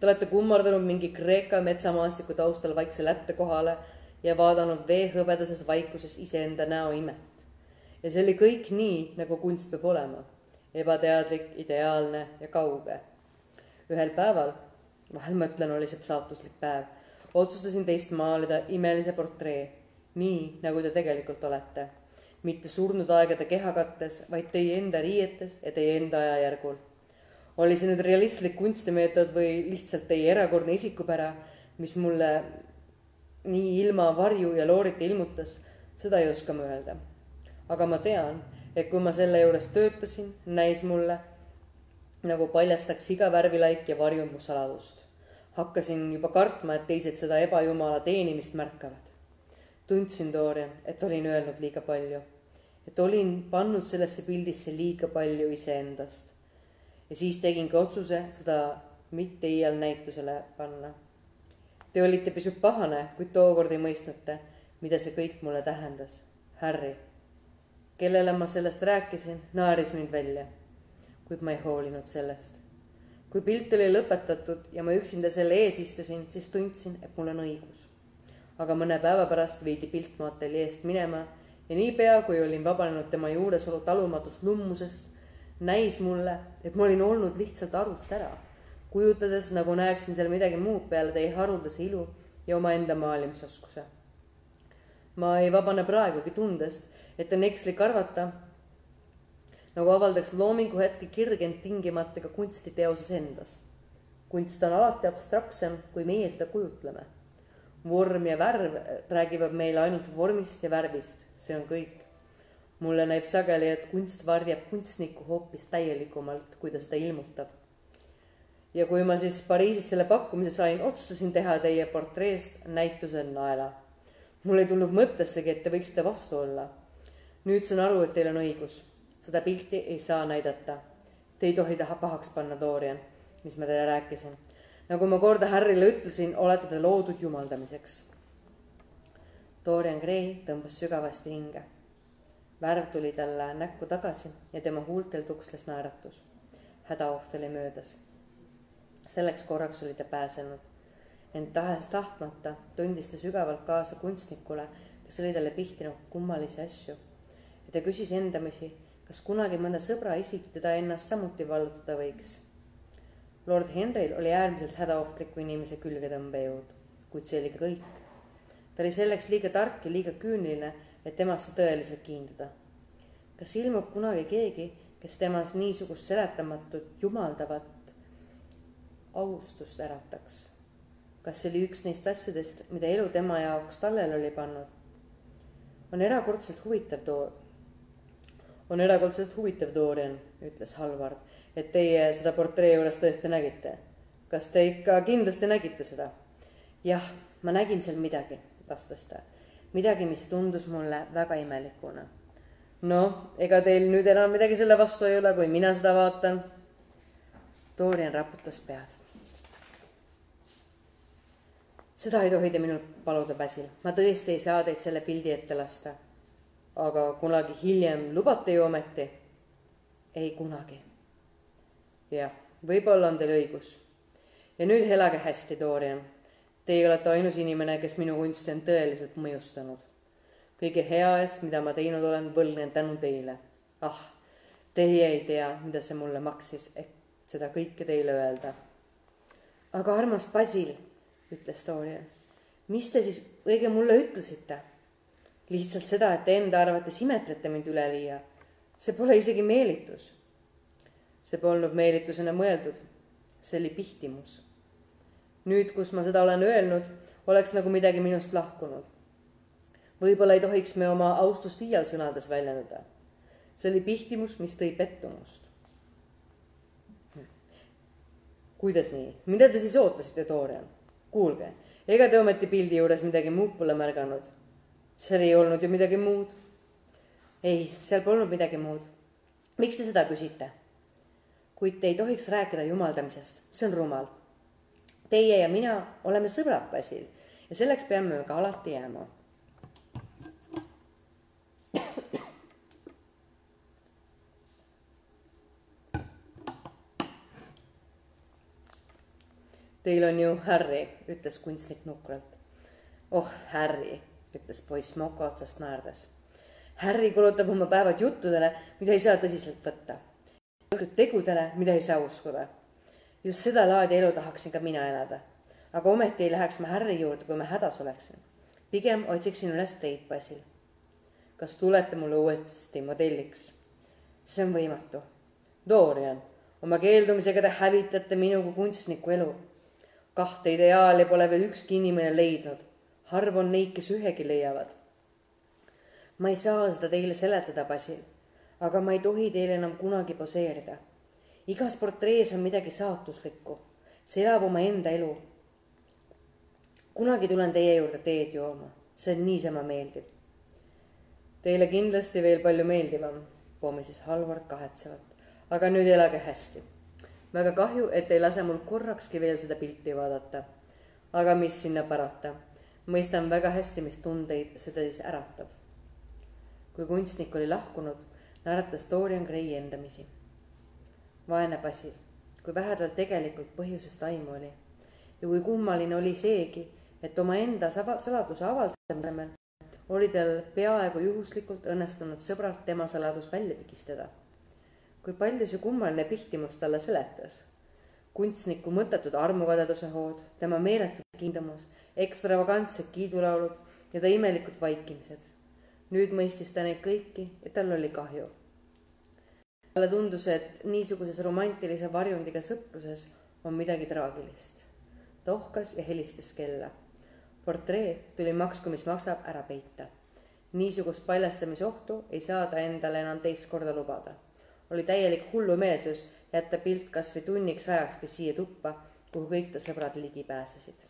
Te olete kummardanud mingi Kreeka metsamaastiku taustal vaikse lätte kohale ja vaadanud veehõbedases vaikuses iseenda näo imet. ja see oli kõik nii, nagu kunst peab olema. ebateadlik, ideaalne ja kauge. Ühel päeval, vahel mõtlen, oli see saatuslik päev, otsustasin teist maalida imelise portree, nii nagu te tegelikult olete. mitte surnud aegade kehakattes, vaid teie enda riietes ja teie enda ajajärgul. oli see nüüd realistlik kunstimeetod või lihtsalt teie erakordne isikupära, mis mulle nii ilma varju ja loorita ilmutas, seda ei oska ma öelda. aga ma tean, et kui ma selle juures töötasin, näis mulle nagu paljastaks iga värvilaik ja varjund mu saladust. hakkasin juba kartma, et teised seda ebajumala teenimist märkavad. tundsin, Dorian, et olin öelnud liiga palju, et olin pannud sellesse pildisse liiga palju iseendast. ja siis tegingi otsuse seda mitte iial näitusele panna Te olite pisut pahane, kuid tookord ei mõistnute, mida see kõik mulle tähendas. Harry, kellele ma sellest rääkisin, naeris mind välja, kuid ma ei hoolinud sellest. kui pilt oli lõpetatud ja ma üksinda selle ees istusin, siis tundsin, et mul on õigus. aga mõne päeva pärast viidi pilt mu ateljeest minema ja niipea, kui olin vabanenud tema juuresolu talumatust lummusest, näis mulle, et ma olin olnud lihtsalt arust ära kujutades, nagu näeksin seal midagi muud peale teie haruldase ilu ja omaenda maalimisoskuse. ma ei vabane praegugi tundest, et on ekslik arvata, nagu avaldaks loomingu hetke kirgend tingimata ka kunstiteoses endas. kunst on alati abstraktsem, kui meie seda kujutleme. vorm ja värv räägivad meile ainult vormist ja värvist, see on kõik. mulle näib sageli, et kunst varjab kunstnikku hoopis täielikumalt, kui ta seda ilmutab ja kui ma siis Pariisis selle pakkumise sain, otsustasin teha teie portreest näituse naela. mul ei tulnud mõttessegi, et te võiksite vastu olla. nüüd saan aru, et teil on õigus. Seda pilti ei saa näidata. Te ei tohi taha pahaks panna, Dorian, mis ma teile rääkisin. nagu ma korda Harryle ütlesin, olete te loodud jumaldamiseks. Dorian Gray tõmbas sügavasti hinge. värv tuli talle näkku tagasi ja tema huultel tuksles naeratus. hädaoht oli möödas selleks korraks oli ta pääsenud. ent tahes-tahtmata tundis ta sügavalt kaasa kunstnikule, kes oli talle pihtinud kummalisi asju. ja ta küsis endamisi, kas kunagi mõnda sõbra isik teda ennast samuti vallutada võiks. Lord Henryl oli äärmiselt hädaohtliku inimese külgetõmbejõud, kuid see oli ka kõik. ta oli selleks liiga tark ja liiga küüniline, et temasse tõeliselt kiinduda. kas ilmub kunagi keegi, kes temas niisugust seletamatut, jumaldavat, austust ärataks. kas see oli üks neist asjadest, mida elu tema jaoks tallele oli pannud? on erakordselt huvitav too, on erakordselt huvitav, Dorian, ütles Halvard, et teie seda portree juures tõesti nägite. kas te ikka kindlasti nägite seda? jah, ma nägin seal midagi, vastas ta. midagi, mis tundus mulle väga imelikuna. noh, ega teil nüüd enam midagi selle vastu ei ole, kui mina seda vaatan. Dorian raputas pead seda ei tohi te minult paluda, Basil, ma tõesti ei saa teid selle pildi ette lasta. Aga kunagi hiljem lubate ju ometi? ei kunagi. jah, võib-olla on teil õigus. ja nüüd elage hästi, Dorian. Teie olete ainus inimene, kes minu kunsti on tõeliselt mõjustanud. kõige hea eest, mida ma teinud olen, võlgnen tänu teile. ah, teie ei tea, mida see mulle maksis, et seda kõike teile öelda. aga armas Basil, ütles Dorian, mis te siis õige mulle ütlesite? Lihtsalt seda, et te enda arvates imetlete mind üleliia. see pole isegi meelitus. see polnud meelitusena mõeldud. see oli pihtimus. nüüd, kus ma seda olen öelnud, oleks nagu midagi minust lahkunud. võib-olla ei tohiks me oma austust iial sõnades väljendada. see oli pihtimus, mis tõi pettumust. kuidas nii, mida te siis ootasite, Dorian? kuulge, ega te ometi pildi juures midagi muud pole märganud seal ei olnud ju midagi muud. ei, seal polnud midagi muud. miks te seda küsite? kuid te ei tohiks rääkida jumaldamisest, see on rumal. Teie ja mina oleme sõbrad, Basil, ja selleks peame me ka alati jääma. Teil on ju Harry, ütles kunstnik nukralt. oh, Harry ütles poiss moka otsast naerdes. Harry kulutab oma päevad juttudele, mida ei saa tõsiselt võtta. õhtud tegudele, mida ei saa uskuda. just seda laadi elu tahaksin ka mina elada. aga ometi ei läheks ma Harry juurde, kui ma hädas oleksin. pigem otsiksin üles teid, Basil. kas tulete mulle uuesti modelliks? see on võimatu. Dorian, oma keeldumisega te hävitate minu kui kunstniku elu. kahte ideaali pole veel ükski inimene leidnud harv on neid, kes ühegi leiavad. ma ei saa seda teile seletada, Basil, aga ma ei tohi teile enam kunagi poseerida. igas portrees on midagi saatuslikku, see elab omaenda elu. kunagi tulen teie juurde teed jooma, see on niisama meeldiv. Teile kindlasti veel palju meeldivam, pomises Halvard kahetsevalt, aga nüüd elage hästi. väga kahju, et ei lase mul korrakski veel seda pilti vaadata. aga mis sinna parata mõistan väga hästi, mis tundeid see tõis äratab. kui kunstnik oli lahkunud, naeratas Dorian Gray endamisi. vaene Basil, kui vähe tal tegelikult põhjusest aimu oli ja kui kummaline oli seegi, et omaenda saladuse avaldamise oli tal peaaegu juhuslikult õnnestunud sõbralt tema saladus välja pigistada. kui palju see kummaline pihtimus talle seletas kunstniku mõttetud armukadeduse hood, tema meeletu kindamus, ekstravagantsed kiidulaulud ja ta imelikud vaikimised. nüüd mõistis ta neid kõiki ja tal oli kahju. talle tundus, et niisuguses romantilise varjundiga sõpruses on midagi traagilist. ta ohkas ja helistas kella. portree tuli maksku, mis maksab, ära peita. niisugust paljastamisohtu ei saa ta endale enam teist korda lubada. oli täielik hullumeelsus jätta pilt kas või tunniks ajakski siia tuppa, kuhu kõik ta sõbrad ligi pääsesid